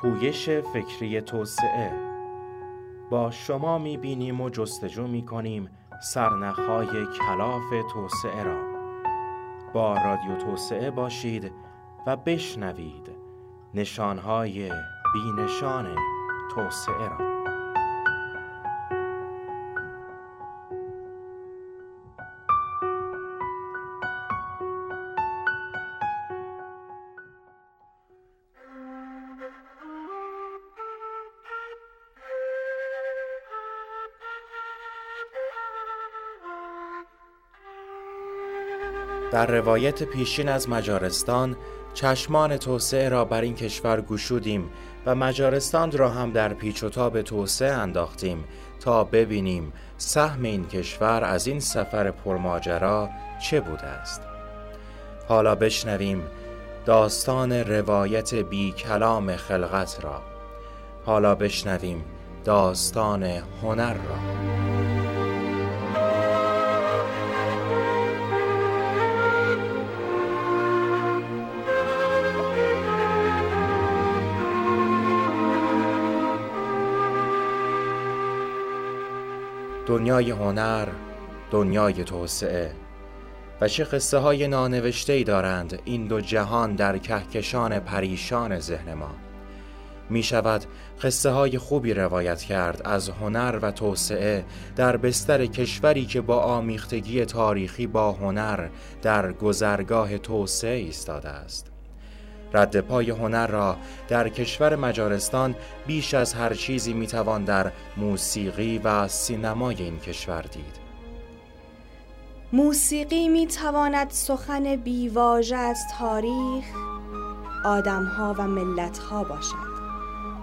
پویش فکری توسعه. با شما می‌بینیم و جستجو می‌کنیم سرنخهای کلاف توسعه را. با رادیو توسعه باشید و بشنوید نشانهای بینشان توسعه را. در روایت پیشین از مجارستان چشمان توسعه را بر این کشور گشودیم و مجارستان را هم در پیچ و تاب توسعه انداختیم تا ببینیم سهم این کشور از این سفر پرماجرا چه بوده است. حالا بشنویم داستان روایت بی کلام خلقت را. حالا بشنویم داستان هنر را. دنیای هنر دنیای توسعه. و چه قصه های نانوشته ای دارند این دو جهان در کهکشان پریشان ذهن ما. می شود قصه های خوبی روایت کرد از هنر و توسعه در بستر کشوری که با آمیختگی تاریخی با هنر در گذرگاه توسعه ایستاده است. رد پای هنر را در کشور مجارستان بیش از هر چیزی می‌توان در موسیقی و سینمای این کشور دید. موسیقی می‌تواند سخن بیواژه از تاریخ آدمها و ملتها باشد.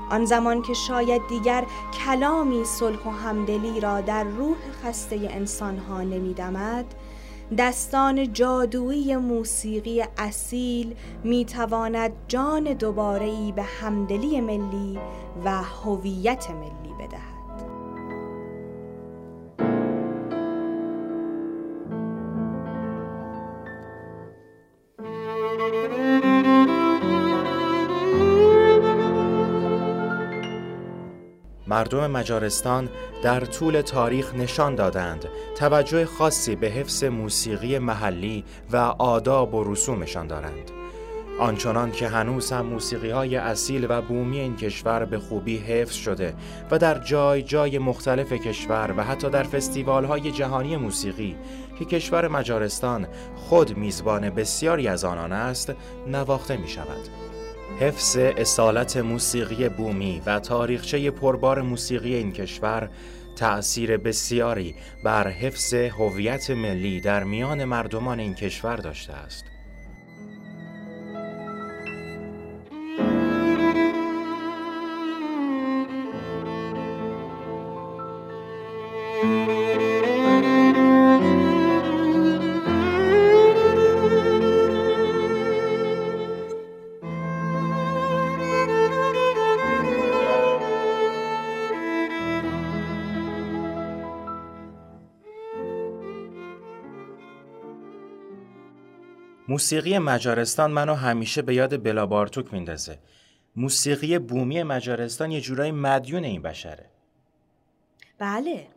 آن زمان که شاید دیگر کلامی صلح و همدلی را در روح خسته انسانها نمیدمد دستان جادویی موسیقی اصیل می تواند جان دوباره به همدلی ملی و هویت ملی بدهد. مردم مجارستان در طول تاریخ نشان دادند توجه خاصی به حفظ موسیقی محلی و آداب و رسومشان دارند آنچنان که هنوز هم موسیقی های اصیل و بومی این کشور به خوبی حفظ شده و در جای جای مختلف کشور و حتی در فستیوال های جهانی موسیقی که کشور مجارستان خود میزبان بسیاری از آنان است نواخته می شود. حفظ اصالت موسیقی بومی و تاریخچه پربار موسیقی این کشور تأثیر بسیاری بر حفظ هویت ملی در میان مردمان این کشور داشته است. موسیقی مجارستان منو همیشه به یاد بلا بارتوک میندازه. موسیقی بومی مجارستان یه جورایی مدیون این بشره. بله.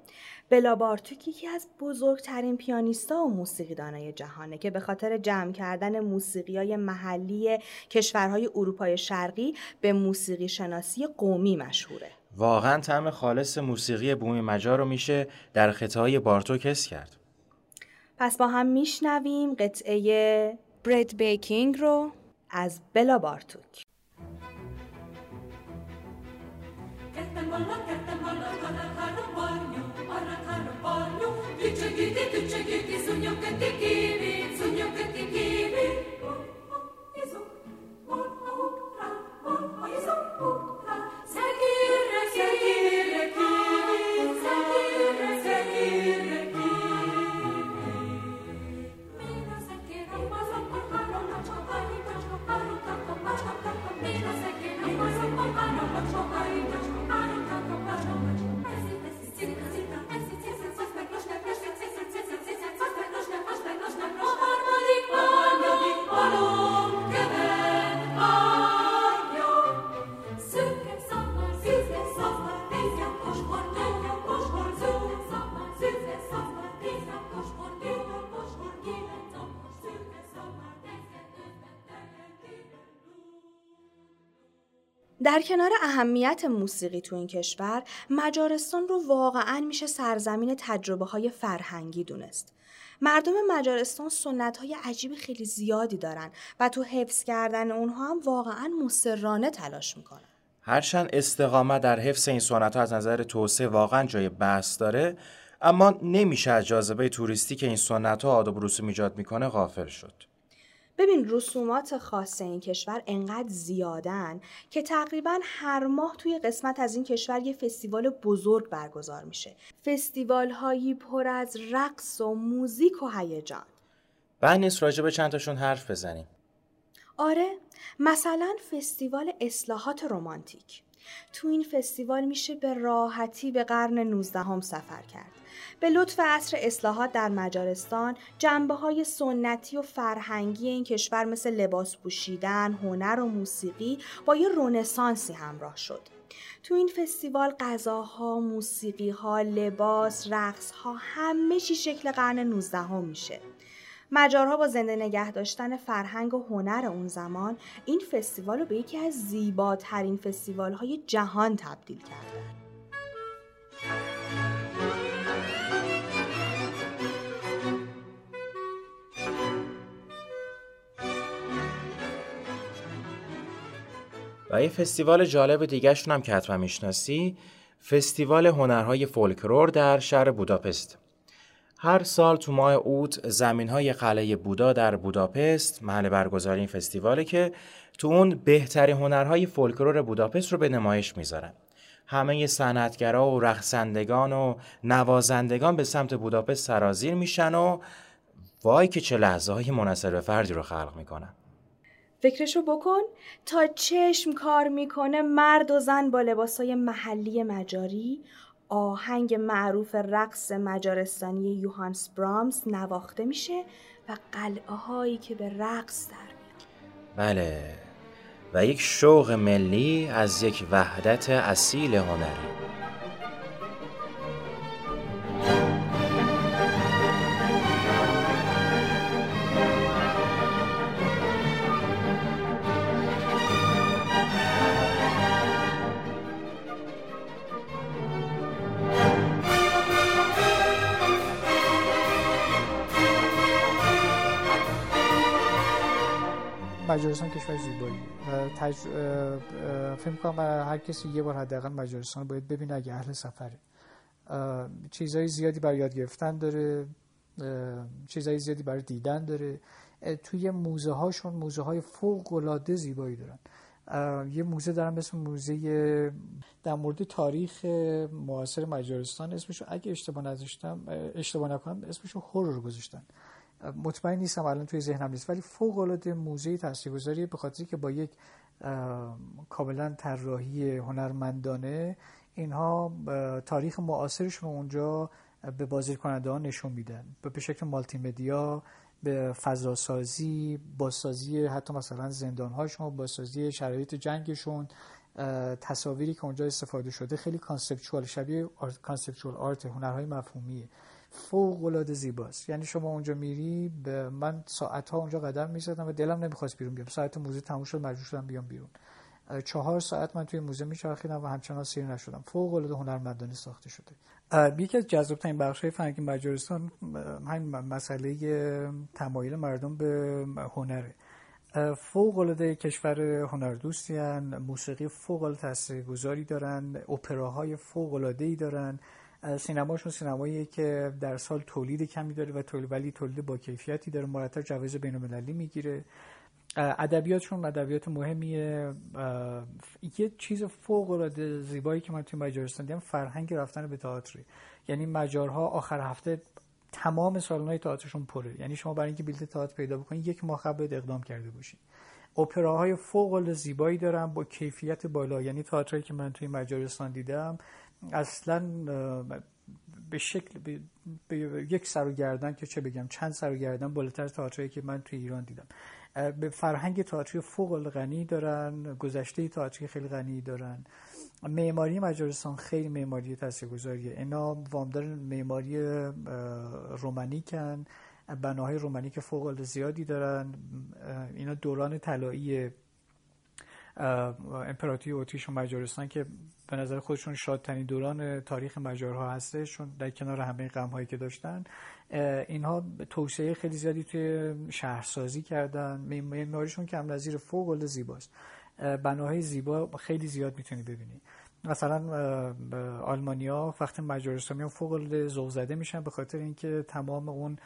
بلا بارتوک یکی از بزرگترین پیانیستا و موسیقیدانای جهانه که به خاطر جمع کردن موسیقی های محلی کشورهای اروپای شرقی به موسیقی شناسی قومی مشهوره. واقعا طعم خالص موسیقی بومی مجار رو میشه در خطاهای بارتوک حس کرد. پس با هم میشنویم قطعه برد بیکینگ رو از بلا بارتوک. Thank you. در کنار اهمیت موسیقی تو این کشور مجارستان رو واقعا میشه سرزمین تجربه های فرهنگی دونست. مردم مجارستان سنت های عجیب خیلی زیادی دارن و تو حفظ کردن اونها هم واقعا مصرانه تلاش می‌کنن. هرچند استقامت در حفظ این سنت از نظر توسعه واقعا جای بحث داره اما نمیشه از جاذبه توریستی که این سنت ها آداب رسوم ایجاد می‌کنه غافل شد. ببین رسومات خاص این کشور انقدر زیادن که تقریبا هر ماه توی قسمت از این کشور یه فستیوال بزرگ برگزار میشه. فستیوال هایی پر از رقص و موزیک و هیجان. بعد نیست راجع به چند تاشون حرف بزنیم. آره مثلا فستیوال اصلاحات رومانتیک تو این فستیوال میشه به راحتی به قرن 19 هم سفر کرد. به لطف عصر اصلاحات در مجارستان جنبه های سنتی و فرهنگی این کشور مثل لباس پوشیدن، هنر و موسیقی با یه رونسانسی همراه شد. تو این فستیوال غذاها، موسیقیها، لباس، رقصها همه چی شکل قرن 19 هم میشه. مجارها با زنده نگه داشتن فرهنگ و هنر اون زمان این فستیوال رو به یکی از زیباترین فستیوال های جهان تبدیل کردن. و یه فستیوال جالب دیگهشون هم که حتما می‌شناسی فستیوال هنرهای فولکلور در شهر بوداپست. هر سال تو ماه اوت زمین های قلعه بودا در بوداپست محل برگزاری این فستیواله که تو اون بهترین هنرهای فولکلور بوداپست رو به نمایش می‌ذارن. همه صنعتگرا و رقصندگان و نوازندگان به سمت بوداپست سرازیر میشن و وای که چه لحظه های منصر به فردی رو خلق می‌کنن. فکرشو بکن تا چشم کار می‌کنه مرد و زن با لباسای محلی مجاری آهنگ معروف رقص مجارستانی یوهانس برامز نواخته میشه و قلعه هایی که به رقص در میاد. بله. و یک شوق ملی از یک وحدت اصیل هنری. کشور زیبایی. تج... فکر کنم هر کسی یه بار حداقل مجارستان باید ببینه اگه اهل سفره. چیزهای زیادی برای یاد گرفتن داره چیزهای زیادی برای دیدن داره. توی موزه هاشون موزه های فوق العاده زیبایی دارن. یه موزه دارم اسم موزه در مورد تاریخ معاصر مجارستان اسمشو اگه اشتباه نذاشتم اشتباه نکنم اسمشو هورر گذاشتن. مطمئن نیستم الان توی ذهنم نیست ولی فوق العاده موزه تاثیرگذاری به خاطری که با یک کاملا طراحی هنرمندانه اینها تاریخ معاصرشون رو اونجا به بازدید کننده ها نشون میدن. به شکل مالتی مدیا به فضاسازی بازسازی حتی مثلا زندان هاشون بازسازی شرایط جنگشون تصاویری که اونجا استفاده شده خیلی conceptual شبیه conceptual art هنرهای مفهومیه. فوق العاده زیباست. یعنی شما اونجا میری به من ساعت ها اونجا قدم می‌زدم و دلم نمی‌خواست بیرون بیام. ساعت موزه تموم شد مجبور شدم بیام بیرون. چهار ساعت من توی موزه میچرخیدم و همچنان سیر نشدم. فوق العاده هنرمندانه ساخته شده. یکی از جذاب ترین بخش های فرهنگی مجارستان همین مسئله تمایل مردم به هنره. فوق العاده کشور هنردوستی موسیقی فوق العاده تاثیرگذاری دارن اپراهای فوق العاده ای دارن. سینماشون سینمایی که در سال تولید کمی داره و تولید ولی تولید با کیفیتی داره مرتب جوایز بین المللی می‌گیره ادبیاتشون ادبیات مهمیه. یه چیز فوق العاده زیبایی که من توی مجارستان دیدم فرهنگ رفتن به تئاتر یعنی مجارها آخر هفته تمام سالن‌های تئاترشون پره. یعنی شما برای اینکه بلیت تئاتر پیدا بکنید یک ماه قبل اقدام کرده باشید اپراهای فوق العاده زیبایی دارن با کیفیت بالا. یعنی تئاتری که من توی مجارستان دیدم اصلا به شکل به, یک سر و گردن که چه بگم چند سر و گردن بالاتر تئاتری که من توی ایران دیدم. به فرهنگ تئاتری فوق غنی دارن گذشته تئاتری خیلی غنی دارن. معماری مجارستان خیلی معماری تاثیرگذاریه اینا وامدار معماری رومانیکن. بناهای رومانیک فوق زیادی دارن. اینا دوران طلایی امپراتوری اتریش و مجارستان که به نظر خودشون شادترین دوران تاریخ مجارها هستش چون در کنار همه غم هایی که داشتن اینها توسعه خیلی زیادی توی شهرسازی کردن. معماریشون کم نظیر فوق العاده زیباست. بناهای زیبا خیلی زیاد می‌تونی ببینی. مثلا آلمانیا وقتی مجارستان میان فوق العاده زده میشن به خاطر اینکه تمام اون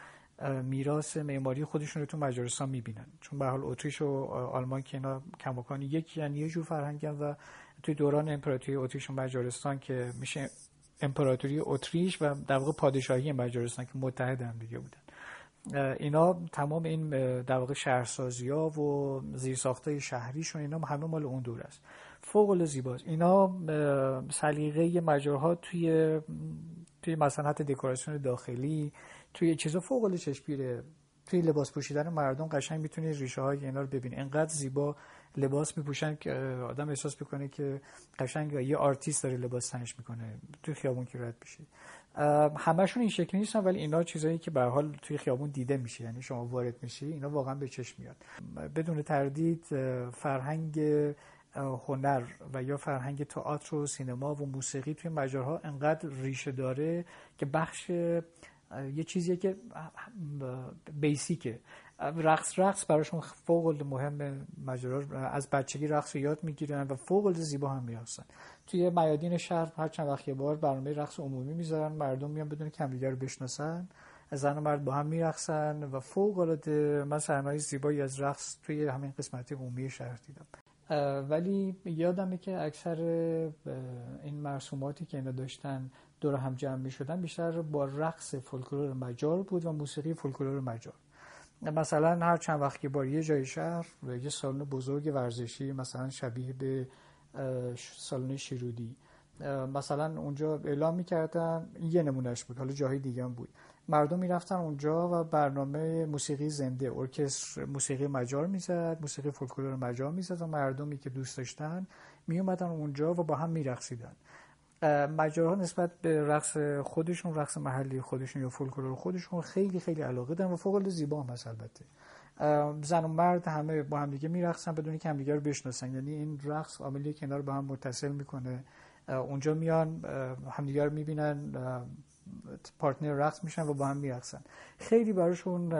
میراث معماری خودشون رو تو مجارستان می‌بینن. چون به حال اتریش و آلمان که اینا کماکان یک یعنی یه جور فرهنگن و توی دوران امپراتوری اتریش و مجارستان که میشه امپراتوری اتریش و در واقع پادشاهی مجارستان که متحد هم دیگه بودن. اینا تمام این در واقع شهرسازی ها و زیرساخته شهریشون اینا همه مال اون دور است. فوق زیباست. اینا سلیقه مجارها توی توی مثلا حتی دکوراسیون داخلی توی چیزا فوق العاده چشمگیره. توی لباس پوشیدن مردم قشنگ می‌تونی ریشه های اینا رو ببینی. انقدر زیبا لباس میپوشن که آدم احساس می‌کنه که قشنگ یه آرتیست داره لباس تنش می‌کنه. توی خیابون که رد میشه همشون این شکلی نیستن ولی اینا چیزایی که به هر حال توی خیابون دیده میشه یعنی شما وارد میشی اینا واقعا به چشم میاد. بدون تردید فرهنگ هنر و یا فرهنگ تئاتر و سینما و موسیقی توی مجارها انقدر ریشه داره که بخش یه چیزیه که بیسیکه. رقص رقص براشون فوق العاده مهم مجرا از بچگی رقص رو یاد می‌گیرن و فوق العاده زیبا هم میرقصن توی میادین شهر هر چند وقت یه بار برنامه رقص عمومی می‌ذارن. مردم میان بدون که همدیگه رو بشناسن. زن و مرد با هم میرقصن و فوق العاده من صحنه‌های زیبایی از رقص توی همین قسمتی عمومی شهر دیدم. ولی یادمه که اکثر این مرسوماتی که اینا داشتن دور هم جمع می شدن بیشتر با رقص فولکلور مجار بود و موسیقی فولکلور مجار. مثلا هر چند وقت که بار یه جای شهر و یه سالن بزرگ ورزشی مثلا شبیه به سالن شیرودی. مثلا اونجا اعلام می‌کردن یه نمونهش بود حالا جاهای دیگه هم بود. مردم می‌رفتن اونجا و برنامه موسیقی زنده ارکستر موسیقی مجار می‌زد موسیقی فولکلور مجار می‌زد و مردمی که دوست داشتن میومدن اونجا و با هم میرقصیدن. مجارها نسبت به رقص خودشون رقص محلی خودشون یا فولکلور خودشون خیلی خیلی علاقه دارن و فوق العاده زیبا هم هست البته. زن و مرد همه با هم دیگه میرقصن بدون که همدیگه رو بشناسن. یعنی این رقص عاملی کنار با هم متصل می‌کنه. اونجا میان همدیگه رو می‌بینن پارتنر رقص میشن و با هم میرقصن. خیلی براشون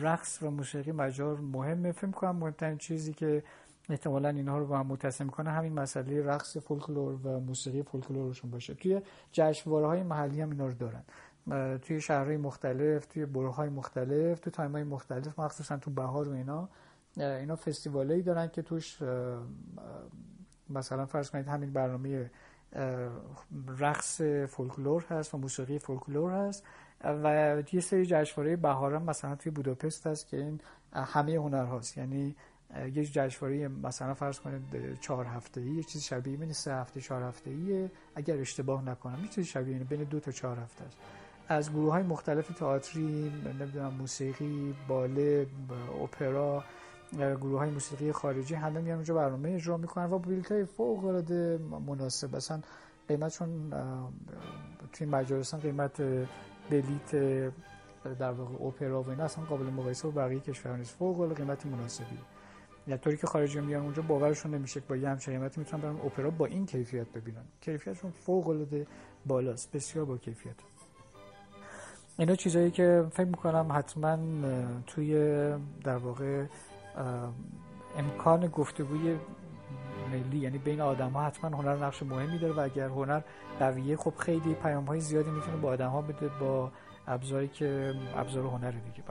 رقص و موسیقی مجار مهمه. فکر کنم مهمترین چیزی که احتمالا اینها رو با هم متصل می‌کنه. همین مسئله رقص فولکلور و موسیقی فولکلورشون باشه. توی جشنواره های محلی هم اینا رو دارن. توی شهرهای مختلف توی های مختلف توی time های مختلف مخصوصا تو بهار و اینا. اینا فستیوالایی دارن که توش مثلا فرض کنید همین برنامه رقص فولکلور هست و موسیقی فولکلور هست. و یه سری جشنواره بهار مثلا توی بوداپست هست که این همه هنر هاست یعنی یه جشنواره مثلا فرض کنید چهار هفته ای یه چیز شبیه بین سه هفته چهار هفته ایه اگر اشتباه نکنم یه چیز شبیه بین دو تا چهار هفته است. از گروه های مختلف تئاتری نمی‌دونم موسیقی باله اپرا گروه های موسیقی خارجی همه میان اونجا برنامه اجرا می‌کنن و بلیط های فوق العاده مناسب. مثلا قیمت چون توی مجارستان قیمت بلیت در واقع اپرا و اینا اصلا قابل مقایسه با بقیه کشورها نیست. فوق العاده قیمت مناسبی یا طوری که خارجی میان اونجا باورشون نمیشه با یه همچین قیمتی می‌تونن برن اپرا با این کیفیت ببینن. کیفیتشون فوق العاده بالاست. بسیار با کیفیت. اینا چیزایی که فکر می‌کنم حتما توی در واقع امکان گفتگوی ملی یعنی بین آدم ها حتما هنر نقش مهمی داره و اگر هنر قویه خب خیلی پیام های زیادی می‌تونه با آدم ها بده با ابزاری که ابزار هنر دیگه.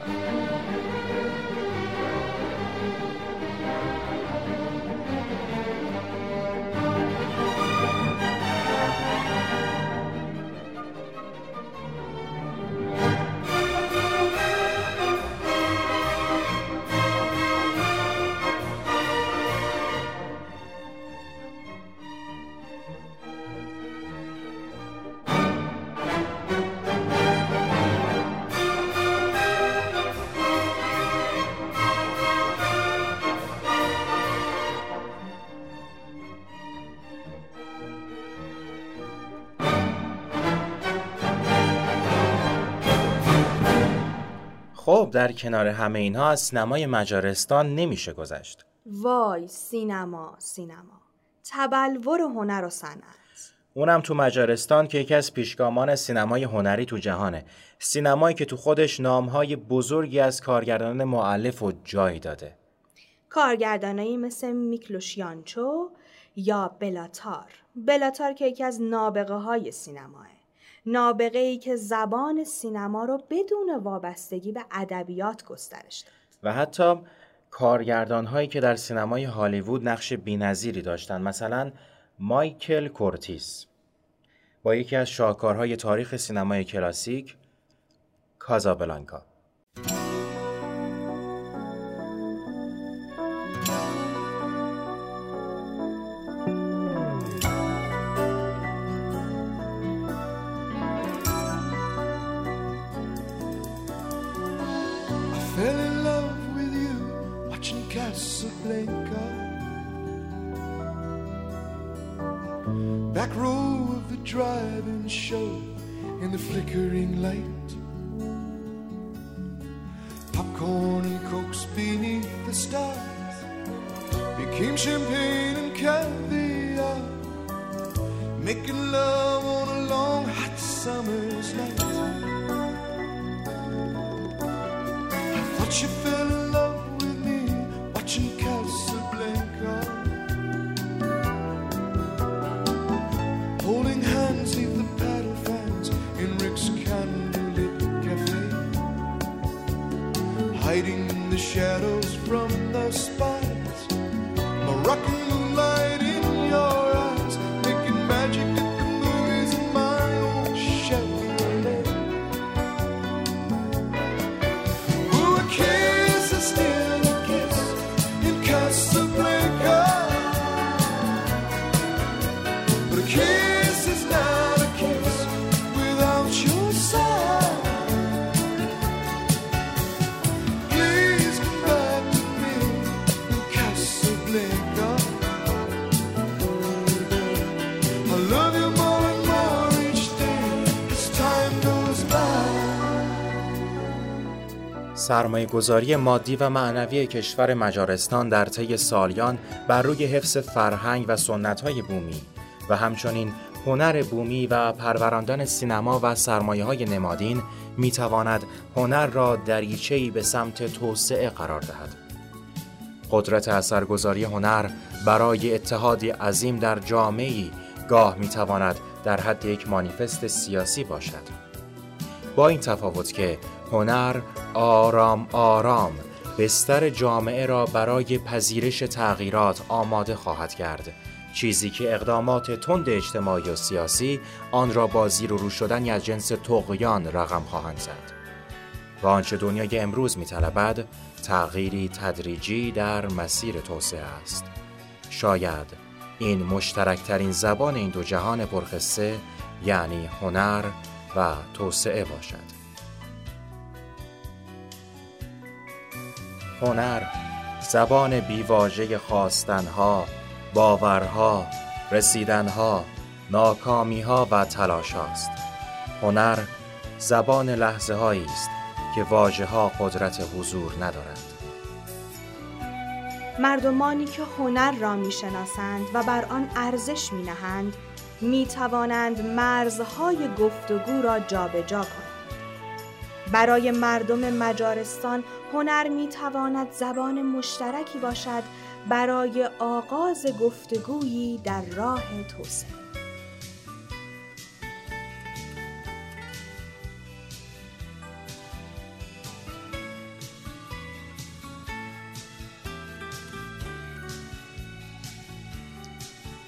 خب در کنار همه اینها از سینمای مجارستان نمیشه گذشت. وای سینما سینما. تبلور هنر و صنعت. اونم تو مجارستان که یکی از پیشگامان سینمای هنری تو جهانه. سینمایی که تو خودش نامهای بزرگی از کارگردانان معلف و جای داده. کارگردانایی مثل میکلوشیانچو یا بلاتار. بلاتار که یکی از نابغه های سینماه. نابغه ای که زبان سینما رو بدون وابستگی به ادبیات گسترش داد و حتی کارگردان هایی که در سینمای هالیوود نقش بینظیری داشتند مثلا مایکل کورتیس. با یکی از شاهکارهای تاریخ سینمای کلاسیک کازابلانکا. show in the flickering light. Popcorn and cokes beneath the stars became champagne and caviar. Making love on a long hot summer's night. I thought you fell in shadows from the سرمایه گذاری مادی و معنوی کشور مجارستان در طی سالیان بر روی حفظ فرهنگ و سنت‌های بومی و همچنین هنر بومی و پروراندن سینما و سرمایه های نمادین می تواند هنر را دریچه‌ای به سمت توسعه قرار دهد. قدرت اثرگذاری هنر برای اتحادی عظیم در جامعی گاه می تواند در حد یک مانیفست سیاسی باشد. با این تفاوت که هنر آرام آرام. بستر جامعه را برای پذیرش تغییرات آماده خواهد کرد. چیزی که اقدامات تند اجتماعی و سیاسی آن را با زیر و رو شدن از جنس تقیان رقم خواهند زد. و آنچه دنیای امروز میطلبد تغییری تدریجی در مسیر توسعه است. شاید این مشترکترین زبان این دو جهان پرخصه یعنی هنر و توسعه باشد. هنر زبان بیواژه خواستنها، باورها، رسیدنها، ناکامیها و تلاش است. هنر زبان لحظه است که واجه ها قدرت حضور ندارند. مردمانی که هنر را می‌شناسند و بر آن ارزش می نهند می توانند مرزهای گفتگو را جابجا کنند. برای مردم مجارستان هنر می تواند زبان مشترکی باشد برای آغاز گفتگویی در راه توسعه.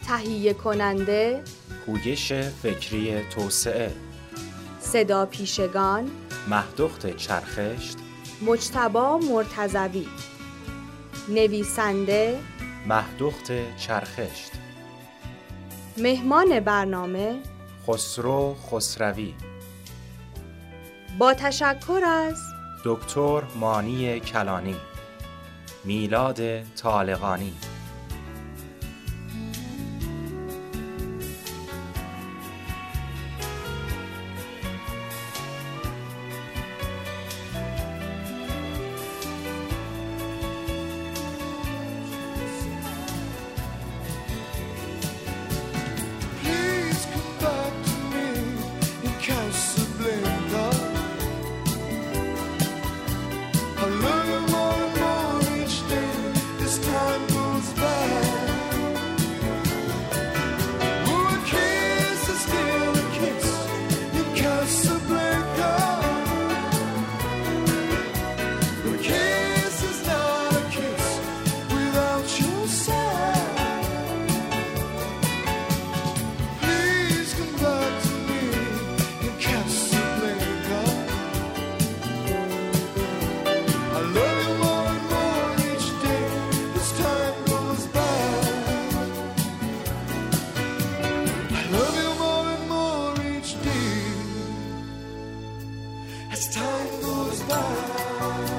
تهیه کننده پویش فکری توسعه صدا پیشگان مهدخت چرخشت. مجتبا مرتزوی نویسنده مهدخت چرخشت. مهمان برنامه خسرو خسروی. با تشکر از دکتر مانی کلانی. میلاد طالقانی. as time goes by.